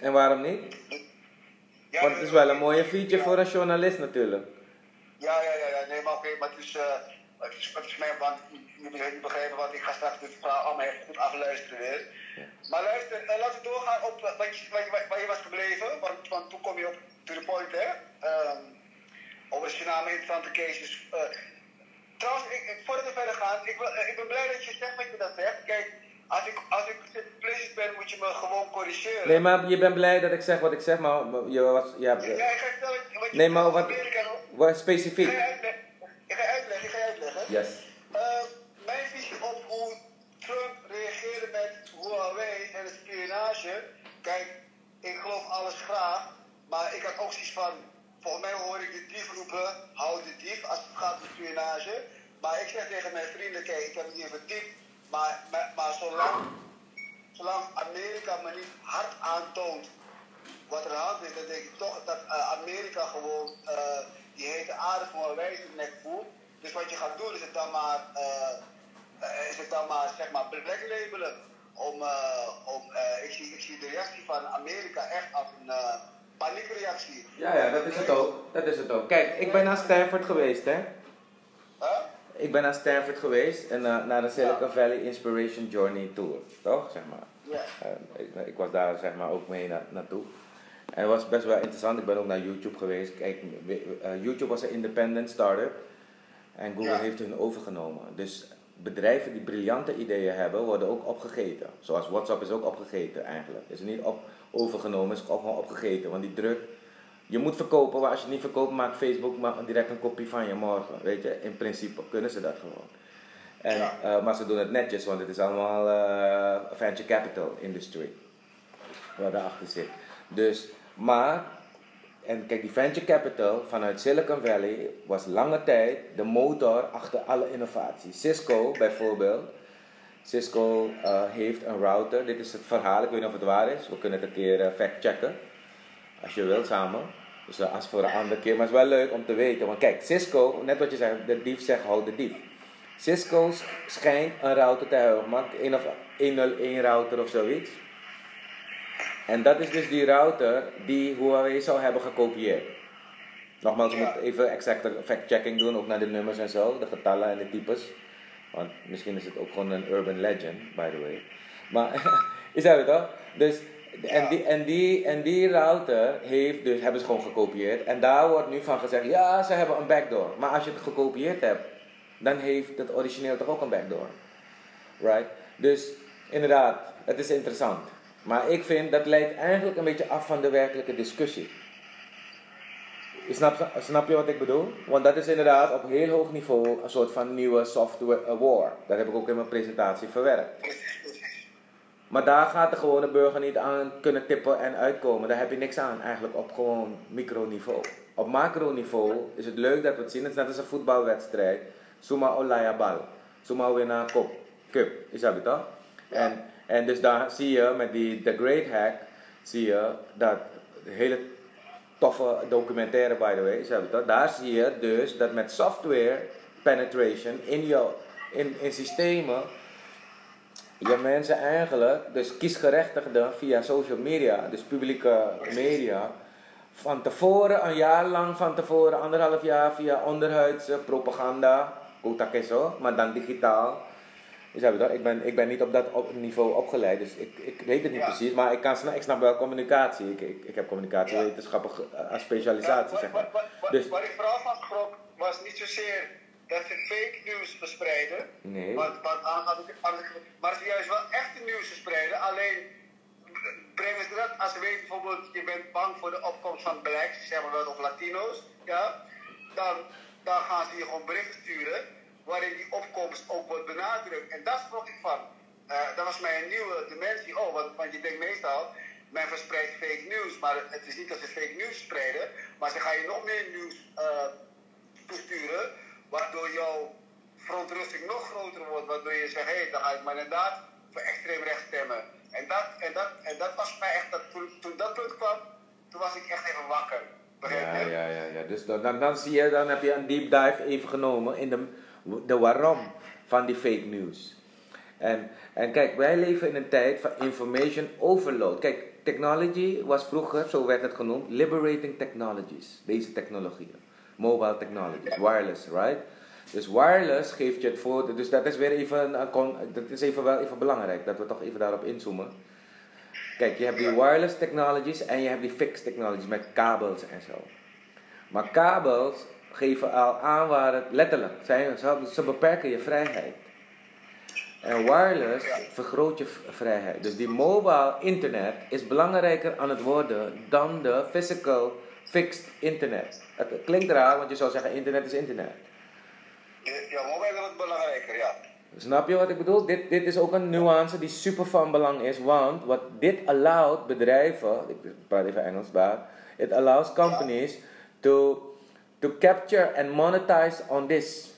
En waarom niet? ja, Want het is wel een mooie feature voor een journalist natuurlijk. Ja, ja, ja, ja, nee, maar oké, maar het is, eh, het is, het is mijn, want je moet niet begrijpen, want ik ga straks dit verhaal allemaal even goed afluisteren weer. Maar luister, laten we doorgaan op wat je, waar, je, waar je was gebleven, want, want toen kom je op to the point, hè. Ehm over Suriname interessante cases. Eh, trouwens, ik, ik, voordat we verder gaan, ik, wil- eh, ik ben blij dat je zegt wat je dat zegt. Kijk, als ik, als ik plezier ben, moet je me gewoon corrigeren. Nee, maar je bent blij dat ik zeg wat ik zeg, maar je was... Je hebt, Ja, ik ga vertellen wat je Nee, maar wat- wat Ik specifiek? ga je uitleggen. Ik ga uitleggen, ik ga uitleggen. Yes. Eh, mijn visie op hoe Trump reageerde met Huawei en de spionage. Kijk, ik geloof alles graag, maar ik had ook zoiets van. Volgens mij hoor ik de dief roepen, houd de dief als het gaat om spionage. Maar ik zeg tegen mijn vrienden, kijk, ik heb het niet verdiept, maar, maar, maar zolang, zolang Amerika me niet hard aantoont wat er aan is, dan denk ik toch dat eh, Amerika gewoon eh, die hete aarde voor een wijze nek voert. Dus wat je gaat doen is het dan maar, eh, is het dan maar zeg maar black labelen. Om, om, ik, zie, ik zie de reactie van Amerika echt als een paniekreactie. Ja, ja, dat is het ook. Dat is het ook. Kijk, ik ben naar Stanford geweest, hè. Huh? Ik ben naar Stanford geweest en eh, naar de Silicon Valley Inspiration Journey Tour, toch? Zeg maar. Ja. Eh, ik, ik was daar zeg maar ook mee na, naartoe. En het was best wel interessant. Ik ben ook naar YouTube geweest. Kijk, eh, YouTube was een independent start-up en Google Ja. heeft hun overgenomen. Dus bedrijven die briljante ideeën hebben, worden ook opgegeten. Zoals WhatsApp is ook opgegeten eigenlijk. Is niet op, overgenomen, is gewoon opgegeten. Want die druk, je moet verkopen, maar als je het niet verkoopt, maakt Facebook maar direct een kopie van je morgen. Weet je, in principe kunnen ze dat gewoon. En, Ja. eh, maar ze doen het netjes, want het is allemaal eh, venture capital industry. Waar daarachter zit. Dus, maar, en kijk, die venture capital vanuit Silicon Valley was lange tijd de motor achter alle innovatie. Cisco bijvoorbeeld. Cisco eh, heeft een router. Dit is het verhaal, ik weet niet of het waar is. We kunnen het een keer eh, fact-checken. Als je wilt samen. Dus eh, als voor een andere keer. Maar het is wel leuk om te weten. Want kijk, Cisco, net wat je zegt, de dief zegt houd de dief. Cisco sch- schijnt een router te hebben. Maar een of 101 router of zoiets. En dat is dus die router die Huawei zou hebben gekopieerd. Nogmaals, je Ja. moet even exacte fact-checking doen, ook naar de nummers en zo, de getallen en de types. Want misschien is het ook gewoon een urban legend, by the way. Maar, is dat toch? Dus, en, die, en, die, en die router heeft dus, hebben ze gewoon gekopieerd. En daar wordt nu van gezegd, ja, ze hebben een backdoor. Maar als je het gekopieerd hebt, dan heeft het origineel toch ook een backdoor. Right? Dus inderdaad, het is interessant. Maar ik vind dat leidt eigenlijk een beetje af van de werkelijke discussie. Je Snap, snap je wat ik bedoel? Want dat is inderdaad op heel hoog niveau een soort van nieuwe software war. Dat heb ik ook in mijn presentatie verwerkt. Maar daar gaat de gewone burger niet aan kunnen tippen en uitkomen. Daar heb je niks aan eigenlijk op gewoon microniveau. Op macroniveau is het leuk dat we het zien. Het is net als een voetbalwedstrijd. Suma olaya bal. Suma winna kop. Cup. Is dat het? En, en dus daar zie je met die The Great Hack, zie je dat hele toffe documentaire by the way? Daar zie je dus dat met software penetration in, jou, in, in systemen je mensen eigenlijk, dus kiesgerechtigden via social media, dus publieke media, van tevoren, een jaar lang van tevoren, anderhalf jaar via onderhuidse propaganda, kotakeso, maar dan digitaal. Ik, ben, ik ben niet op dat op niveau opgeleid, dus ik, ik weet het niet Ja. precies, maar ik, kan, ik snap wel communicatie. Ik, ik, ik heb communicatiewetenschappen eh, als specialisatie, Ja, zeg wat, maar. wat, wat, Dus, wat ik vooral van schrok was niet zozeer dat ze fake nieuws verspreiden. nee. Want, maar ze juist wel echte nieuws verspreiden. Alleen brengen ze dat als ze weten bijvoorbeeld, je bent bang voor de opkomst van blacks, zeg maar wel, of Latino's. Ja, dan, dan gaan ze je gewoon berichten sturen waarin die opkomst ook wordt benadrukt. En daar schrok ik van. Eh, dat was mij een nieuwe dimensie. Oh, want, je denkt meestal, men verspreidt fake nieuws. Maar het is niet dat ze fake nieuws spreiden, maar ze gaan je nog meer nieuws eh, toesturen, waardoor jouw verontrusting nog groter wordt, waardoor je zegt, hé, hey, dan ga ik maar inderdaad voor extreem rechts stemmen. En dat, en dat, en dat was mij echt, dat, toen, dat punt kwam, toen was ik echt even wakker. Ja, ja, ja, ja. Dus dan, dan, dan zie je, dan heb je een deep dive even genomen in de, de waarom van die fake news. En, en kijk, wij leven in een tijd van information overload. Kijk, technology was vroeger, zo werd het genoemd, liberating technologies. Deze technologieën. Mobile technologies, wireless, right? Dus wireless geeft je het voor, dus dat is weer even, dat is even wel even belangrijk, dat we toch even daarop inzoomen. Kijk, je hebt die wireless technologies en je hebt die fixed technologies met kabels en zo. Maar kabels geven al aan waar het letterlijk zijn, ze, ze beperken je vrijheid. En wireless vergroot je vrijheid. Dus die mobile internet is belangrijker aan het worden dan de physical fixed internet. Het klinkt raar, want je zou zeggen internet is internet. Ja, mobile wordt belangrijker, ja. Snap je wat ik bedoel? Dit, dit is ook een nuance die super van belang is, want wat dit allowt bedrijven, ik praat even Engels daar, it allows companies to, to capture and monetize on this.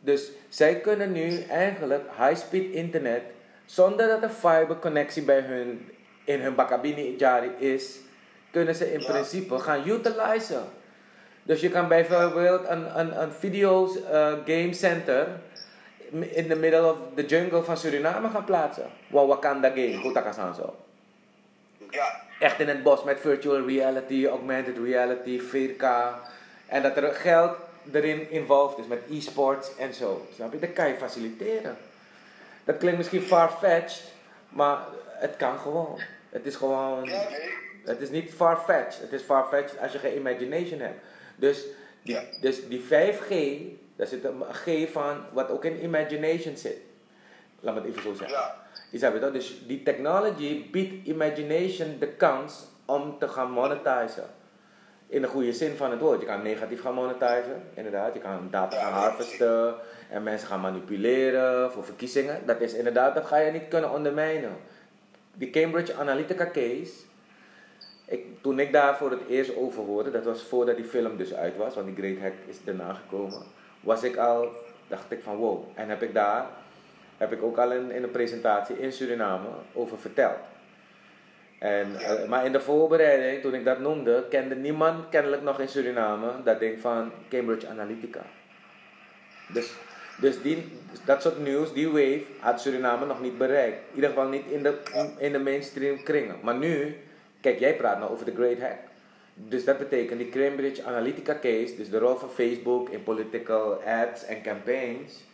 Dus zij kunnen nu eigenlijk high-speed internet, zonder dat een fiberconnectie bij hun in hun bakabini jari is, kunnen ze in Ja. principe gaan utilizen. Dus je kan bijvoorbeeld een, een, een video eh, game center in the middle of the jungle van Suriname gaan plaatsen. Wa Wakanda game, Kutakasan zo. Ja, Echt in het bos met virtual reality, augmented reality, 4K. En dat er geld erin involved is met e-sports en zo. Snap je? Dat kan je faciliteren. Dat klinkt misschien far-fetched, maar het kan gewoon. Het is gewoon. Het is niet far-fetched. Het is far-fetched als je geen imagination hebt. Dus die, Ja. dus die 5G, daar zit een G van wat ook in imagination zit. Laat me het even zo zeggen. Ja, toch? Dus die technology biedt imagination de kans om te gaan monetizen. In de goede zin van het woord. Je kan negatief gaan monetizen, inderdaad. Je kan data gaan harvesten en mensen gaan manipuleren voor verkiezingen. Dat is inderdaad, dat ga je niet kunnen ondermijnen. Die Cambridge Analytica case, ik, toen ik daar voor het eerst over hoorde, dat was voordat die film dus uit was, want die Great Hack is daarna gekomen, was ik al, dacht ik van wow. En heb ik daar, heb ik ook al in, in een presentatie in Suriname over verteld. En, eh, maar in de voorbereiding, toen ik dat noemde, kende niemand kennelijk nog in Suriname dat ding van Cambridge Analytica. Dus, dus die, dat soort nieuws, die wave, had Suriname nog niet bereikt. In ieder geval niet in de, in de mainstream kringen. Maar nu, kijk, jij praat nou over de Great Hack. Dus dat betekent die Cambridge Analytica case, dus de rol van Facebook in political ads en campaigns.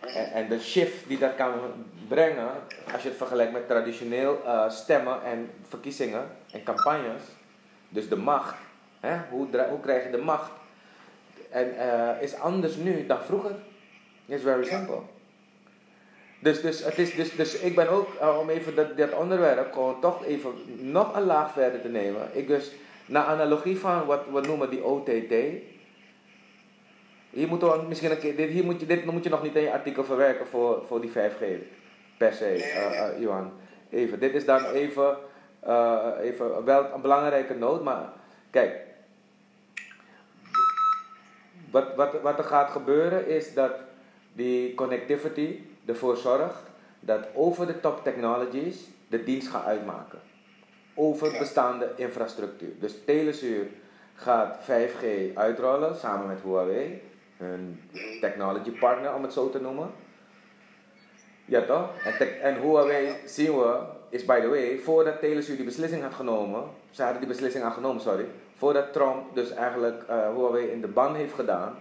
En, en de shift die dat kan brengen, als je het vergelijkt met traditioneel eh, stemmen en verkiezingen en campagnes. Dus de macht. Hè? Hoe, hoe krijg je de macht? En eh, is anders nu dan vroeger. It's very simple. Dus, dus, het is, dus, dus ik ben ook, eh, om even dat, dat onderwerp gewoon toch even nog een laag verder te nemen. Ik dus, naar analogie van wat we noemen die OTT. Hier moet we misschien een keer, dit, hier moet je, dit moet je nog niet in je artikel verwerken voor, voor die 5G. Per se, eh, Johan. Even, dit is dan even, eh, even wel een belangrijke noot, maar kijk. Wat, wat, wat er gaat gebeuren is dat die connectivity ervoor zorgt dat over de top technologies de dienst gaat uitmaken. Over bestaande infrastructuur. Dus Telesur gaat 5G uitrollen samen met Huawei, hun technology partner om het zo te noemen. Ja toch? En, en Huawei zien we, is by the way, voordat Telesur die beslissing had genomen, ze hadden die beslissing al genomen, sorry, voordat Trump dus eigenlijk eh, Huawei in de ban heeft gedaan,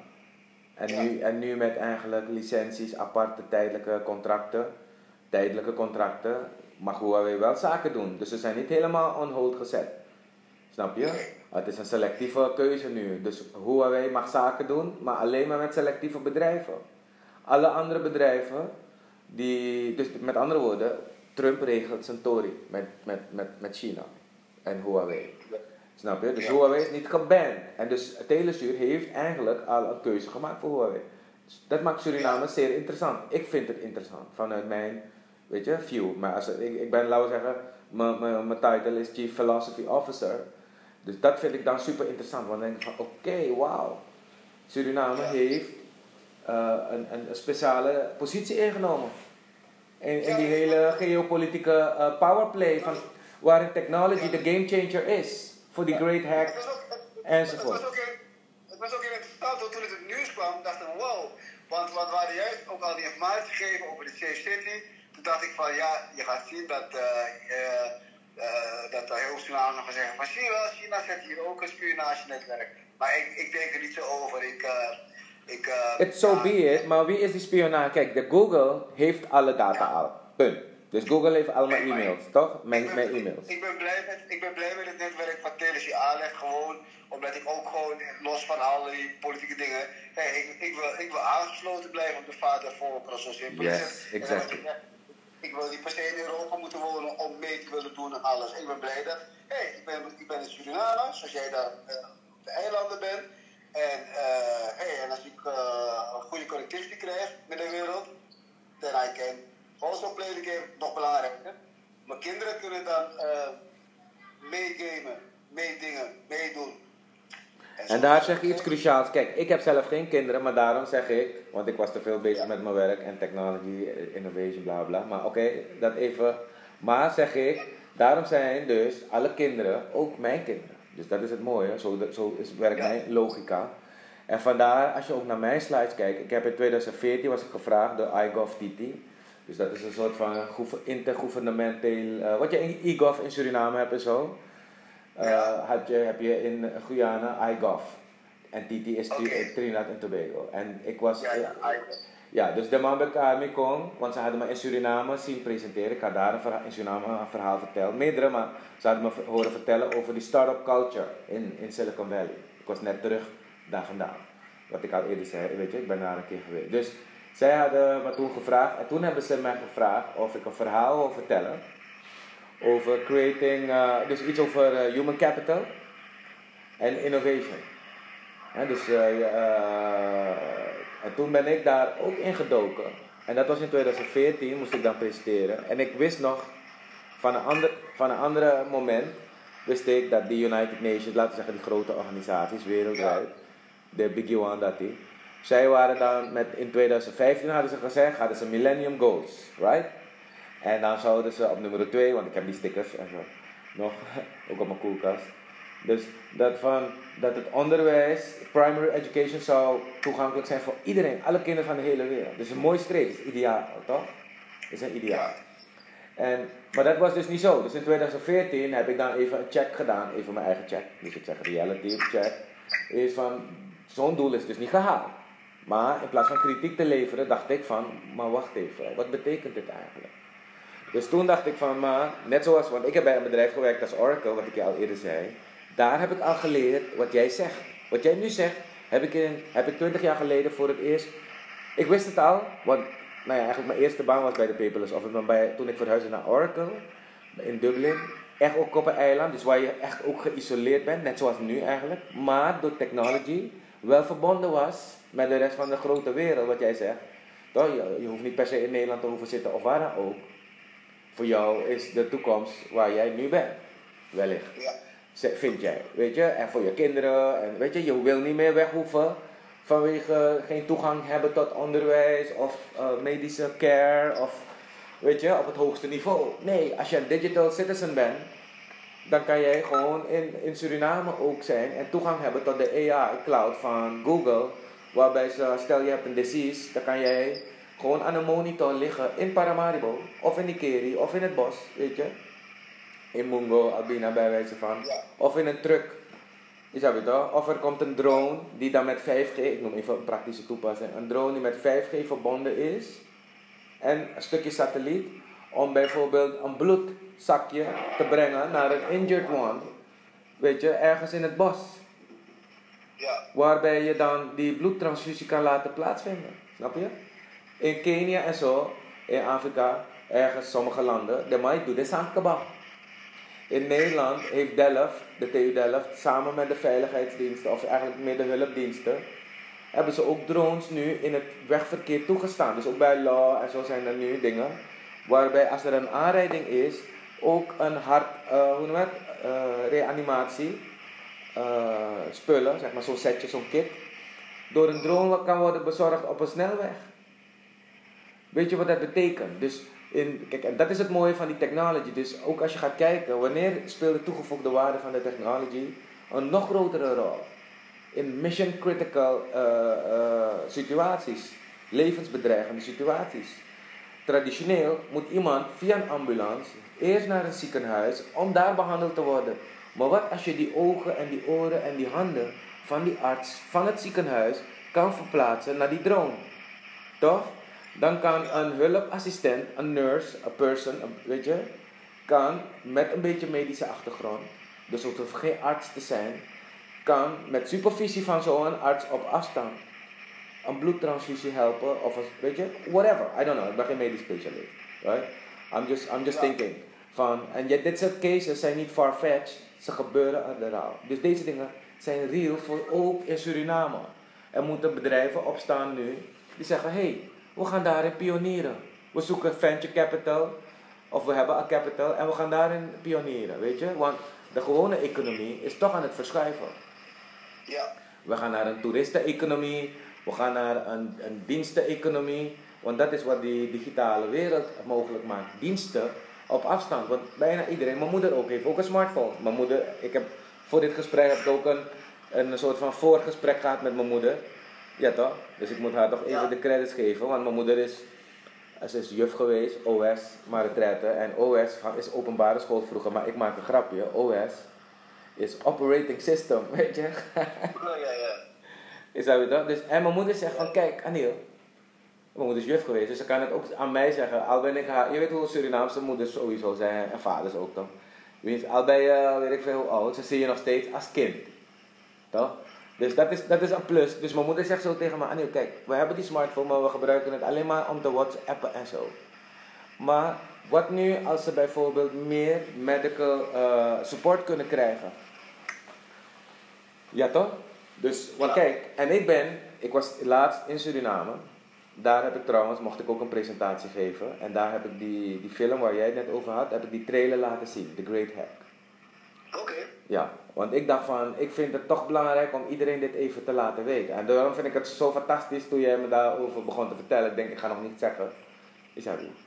en, Ja. nu, en nu met eigenlijk licenties, aparte tijdelijke contracten, tijdelijke contracten, mag Huawei wel zaken doen. Dus ze zijn niet helemaal on hold gezet. Snap je? Het is een selectieve keuze nu. Dus Huawei mag zaken doen, maar alleen maar met selectieve bedrijven. Alle andere bedrijven, die, dus met andere woorden, Trump regelt zijn Tory met, met, met, met China en Huawei. Snap je? Dus Ja. Huawei is niet geband. En dus Telesur heeft eigenlijk al een keuze gemaakt voor Huawei. Dus dat maakt Suriname zeer interessant. Ik vind het interessant vanuit mijn, weet je, view. Maar als, ik, ik ben, laten we zeggen, mijn title is Chief Philosophy Officer. Dus dat vind ik dan super interessant. Want dan denk ik van, oké, wauw. Suriname Ja. heeft eh, een, een, speciale positie ingenomen. In, in die hele geopolitieke eh, powerplay van waarin technology de game changer is. Voor die great hack enzovoort. het was ook, interessant, toen het in het nieuws kwam, dacht ik, wow. Want wat waren juist ook al die informatie gegeven over de Safe City. Toen dacht ik van, ja, je gaat zien dat, eh eh, dat de heel Suriname nog gaan zeggen van, zie je wel, China zet hier ook een spionagenetwerk. Maar ik, ik denk er niet zo over. Ik, eh ik, eh, It's so ja, be it, maar wie is die spionage? Kijk, de Google heeft alle data Ja. al. Punt. Dus Google heeft allemaal Nee, maar- e-mails, toch? Ik Mijn, ben, mijn e-mails. ik, ben blij met, ik ben blij met het netwerk van Telesie aanleg. Gewoon omdat ik ook gewoon, los van al die politieke dingen, hey, ik, ik, wil, ik wil aangesloten blijven op de vader voor zo simpel Yes, exactly. Ik wil niet per se in Europa moeten wonen om mee te willen doen en alles. Ik ben blij dat, hey, ik ben, ik ben zoals jij daar eh, op de eilanden bent. En, eh, hey, en als ik eh, een goede connectivity krijg met de wereld, then I can also play the game. Nog belangrijker. Mijn kinderen kunnen dan meegamen, meedingen, meedoen. En daar zeg je iets cruciaals. Kijk, ik heb zelf geen kinderen, maar daarom zeg ik, want ik was te veel bezig Ja. met mijn werk en technology, innovation, bla bla. Maar oké, dat even. Maar zeg ik, daarom zijn dus alle kinderen ook mijn kinderen. Dus dat is het mooie, zo, zo is, werkt Ja. mijn logica. En vandaar, als je ook naar mijn slides kijkt, ik heb in 2014 was ik gevraagd door iGovTT. Dus dat is een soort van intergouvernementeel, eh, wat je in iGov in Suriname hebt en zo. Eh, had je, heb je in Guyana iGov. En TT is Oké. Trinidad en Tobago. En ik was... Ja, ja, dus de man bij KMI kon, want ze hadden me in Suriname zien presenteren. Ik had daar een verhaal, in Suriname een verhaal verteld. Meerdere, maar ze hadden me horen vertellen over die start-up culture in, in Silicon Valley. Ik was net terug daar vandaan. Wat ik al eerder zei, weet je, ik ben daar een keer geweest. Dus zij hadden me toen gevraagd, en toen hebben ze mij gevraagd of ik een verhaal wil vertellen. Over creating, eh, dus iets over eh, human capital en innovation. Dus, eh, en toen ben ik daar ook ingedoken. En dat was in 2014, moest ik dan presenteren. En ik wist nog, van een ander, van een andere moment, wist ik dat de United Nations, laten we zeggen die grote organisaties wereldwijd, de Big One dat die, zij waren dan met, in 2015 hadden ze gezegd, hadden ze Millennium Goals, right? En dan zouden ze op nummer 2, want ik heb die stickers en zo, nog, ook op mijn koelkast. Dus dat, van, dat het onderwijs, primary education, zou toegankelijk zijn voor iedereen, alle kinderen van de hele wereld. Dus een mooi streep, is ideaal, toch? Is een ideaal. En, maar dat was dus niet zo. Dus in 2014 heb ik dan even een check gedaan, even mijn eigen check. Dus ik zeg reality check. Is van, zo'n doel is dus niet gehaald. Maar in plaats van kritiek te leveren, dacht ik van, maar wacht even, wat betekent dit eigenlijk? Dus toen dacht ik van, maar net zoals, want ik heb bij een bedrijf gewerkt als Oracle, wat ik je al eerder zei. Daar heb ik al geleerd wat jij zegt. Wat jij nu zegt, heb ik, in, heb ik 20 jaar geleden voor het eerst. Ik wist het al, want nou ja, eigenlijk mijn eerste baan was bij de Paperless Office. Maar bij, toen ik verhuisde naar Oracle in Dublin, echt ook op een eiland, dus waar je echt ook geïsoleerd bent, net zoals nu eigenlijk. Maar door technology wel verbonden was met de rest van de grote wereld, wat jij zegt. Je, je hoeft niet per se in Nederland te hoeven zitten of waar dan ook. Voor jou is de toekomst waar jij nu bent, wellicht. Ja. Vind jij, weet je, en voor je kinderen, en weet je, je wil niet meer weg hoeven vanwege geen toegang hebben tot onderwijs of eh, medische care of, weet je, op het hoogste niveau. Nee, als je een digital citizen bent, dan kan jij gewoon in, in Suriname ook zijn en toegang hebben tot de AI cloud van Google, waarbij ze, stel je hebt een disease, dan kan jij gewoon aan een monitor liggen in Paramaribo of in Ikeri of in het bos, weet je in Mungo, Albina bij wijze van. Ja. Of in een truck. Je zou toch? Of er komt een drone die dan met 5G, ik noem even een praktische toepassing, een drone die met 5G verbonden is. En een stukje satelliet om bijvoorbeeld een bloedzakje te brengen naar een injured one. Weet je, ergens in het bos. Ja. Waarbij je dan die bloedtransfusie kan laten plaatsvinden. Snap je? In Kenia en zo, in Afrika, ergens sommige landen, de might do this aan kebab. In Nederland heeft Delft, de TU Delft, samen met de veiligheidsdiensten, of eigenlijk meer de hulpdiensten, hebben ze ook drones nu in het wegverkeer toegestaan. Dus ook bij law en zo zijn er nu dingen. Waarbij als er een aanrijding is, ook een hart, eh, hoe noem het, Eh, reanimatie, eh, spullen, zeg maar zo'n setje, zo'n kit, door een drone kan worden bezorgd op een snelweg. Weet je wat dat betekent? Dus in, kijk, en dat is het mooie van die technology. Dus ook als je gaat kijken, wanneer speelt de toegevoegde waarde van de technology een nog grotere rol? In mission critical eh, eh, situaties, levensbedreigende situaties. Traditioneel moet iemand via een ambulance eerst naar een ziekenhuis om daar behandeld te worden. Maar wat als je die ogen en die oren en die handen van die arts van het ziekenhuis kan verplaatsen naar die drone? Toch? Dan kan een hulpassistent, een nurse, een person, een- weet je, kan met een beetje medische achtergrond, dus het hoeft geen arts te zijn, kan met supervisie van zo'n arts op afstand een bloedtransfusie helpen of een, weet je, whatever. I don't know, ik ben geen medisch specialist. Right? I'm just, I'm just Ja. thinking. Van, en je- dit soort cases zijn niet far-fetched, ze gebeuren er al. Dus deze dingen zijn real voor ook in Suriname. Er moeten bedrijven opstaan nu die zeggen: hé, hey, we gaan daarin pionieren. We zoeken venture capital, of we hebben al capital, en we gaan daarin pionieren, weet je? Want de gewone economie is toch aan het verschuiven. Ja. We gaan naar een toeristeneconomie. We gaan naar een, een diensteneconomie. Want dat is wat die digitale wereld mogelijk maakt. Diensten op afstand. Want bijna iedereen, mijn moeder ook, heeft ook een smartphone. Mijn moeder, ik heb voor dit gesprek heb ik ook een, een soort van voorgesprek gehad met mijn moeder. Ja toch? Dus ik moet haar toch even Ja. de credits geven. Want mijn moeder is, ze is juf geweest, OS, maar retraite. En OS is openbare school vroeger. Maar ik maak een grapje. OS is operating system, weet je. Ja, ja, ja. Is dat? Dus, en mijn moeder zegt van, kijk Aniel, mijn moeder is juf geweest, dus ze kan het ook aan mij zeggen. Al ben ik haar, je weet hoe Surinaamse moeders sowieso zijn, en vaders ook weet, al ben je, weet ik veel hoe oud, ze zie je nog steeds als kind. Toch? Dus dat is, dat is een plus. Dus mijn moeder zegt zo tegen me, Aniel, kijk, we hebben die smartphone, maar we gebruiken het alleen maar om te whatsappen en zo. Maar wat nu als ze bijvoorbeeld meer medical eh, support kunnen krijgen? Ja toch? Dus, want Ja. kijk, en ik ben, ik was laatst in Suriname. Daar heb ik trouwens, mocht ik ook een presentatie geven. En daar heb ik die, die film waar jij het net over had, heb ik die trailer laten zien, The Great Hack. Ja, want ik dacht van, ik vind het toch belangrijk om iedereen dit even te laten weten. En daarom vind ik het zo fantastisch toen jij me daarover begon te vertellen. Ik denk, ik ga nog niet zeggen. Is dat niet?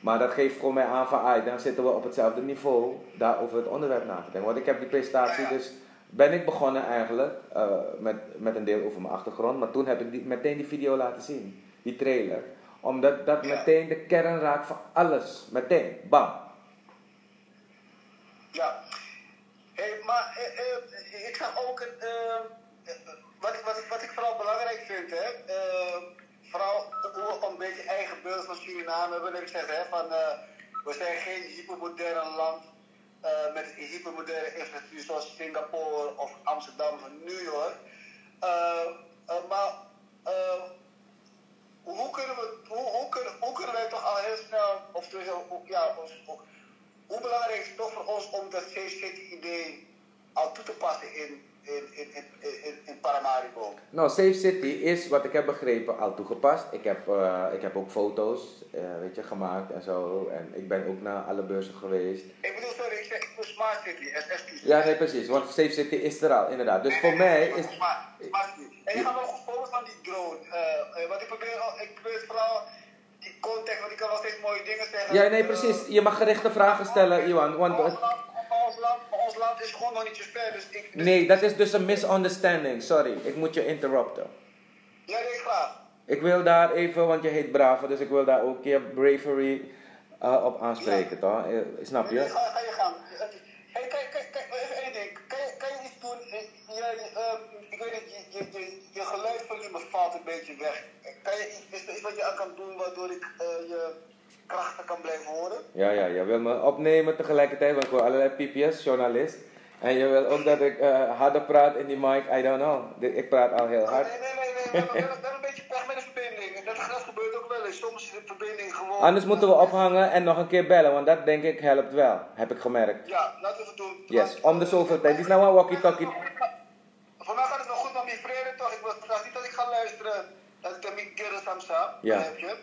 Maar dat geeft gewoon mij aan van, ah, dan zitten we op hetzelfde niveau daar over het onderwerp na te denken. Want ik heb die presentatie dus, ben ik begonnen eigenlijk eh, met, met een deel over mijn achtergrond. Maar toen heb ik die, meteen die video laten zien, die trailer. Omdat dat meteen de kern raakt van alles. Meteen, bam. Ja. Hey, maar eh, eh, ik zag ook een, eh, eh, wat, wat, wat ik vooral belangrijk vind, hè, eh, vooral hoe een beetje eigen beeld van Suriname hebben. Ik zeg, hè, van, eh, we zijn geen hypermodern land eh, met hypermoderne infrastructuur zoals Singapore of Amsterdam of New York. Eh, eh, maar eh, hoe, hoe, kunnen, hoe kunnen wij toch al heel snel, of dus, hoe- ja, ons- hoe- hoe belangrijk is het toch voor ons om dat Safe City idee al toe te passen in, in, in, in, Paramaribo? Nou, Safe City is, wat ik heb begrepen, al toegepast. Ik heb, eh, ik heb ook foto's eh, weet je, gemaakt en zo. En ik ben ook naar alle beurzen geweest. Ik bedoel, sorry, ik zeg ik bedoel Smart City, SST. Ja, nee, precies. Want Safe City is er al, inderdaad. Dus voor mij is... Smart, smart City. En je gaat wel goed voorbeeld van die drone. eh, eh, want ik probeer, al- ik probeer vooral context, want ik kan wel steeds mooie dingen zeggen. Ja, nee, precies. Je mag gerichte vragen stellen, Johan. Want, ons, land, maar ons, land, ons land is gewoon nog niet zo ver. Dus ik, dus nee, dat is dus een misunderstanding. Sorry, ik moet je interrupten. Ja, nee, graag. Ik wil daar even, want je heet Bravo, dus ik wil daar ook je bravery eh, op aanspreken, toch? Eh, Snap Nee, je? Ga, ga je gang. Hey, kijk, kijk, kijk, even één ding. Kan je, kan je iets doen? Jij, eh, ik weet niet, je, je, je, je valt een beetje weg. Kan je iets, is er iets wat je aan kan doen waardoor ik eh, je krachten kan blijven horen? Ja, ja, je wil me opnemen tegelijkertijd, want ik hoor allerlei piepjes, journalist. En je wil ook dat ik eh, harder praat in die mic, I don't know. Ik praat al heel hard. Nee, nee, nee, nee. Hebben een beetje pech met de verbinding. Dat, dat gebeurt ook wel eens. Soms is de verbinding gewoon... Anders moeten we ophangen en nog een keer bellen, want dat denk ik helpt wel, heb ik gemerkt. Ja, laten we het doen. Yes, om de zoveel tijd. Die is nou een walkie-talkie. Voor mij gaat het nog goed met mijn vrede toch? Ik was niet dat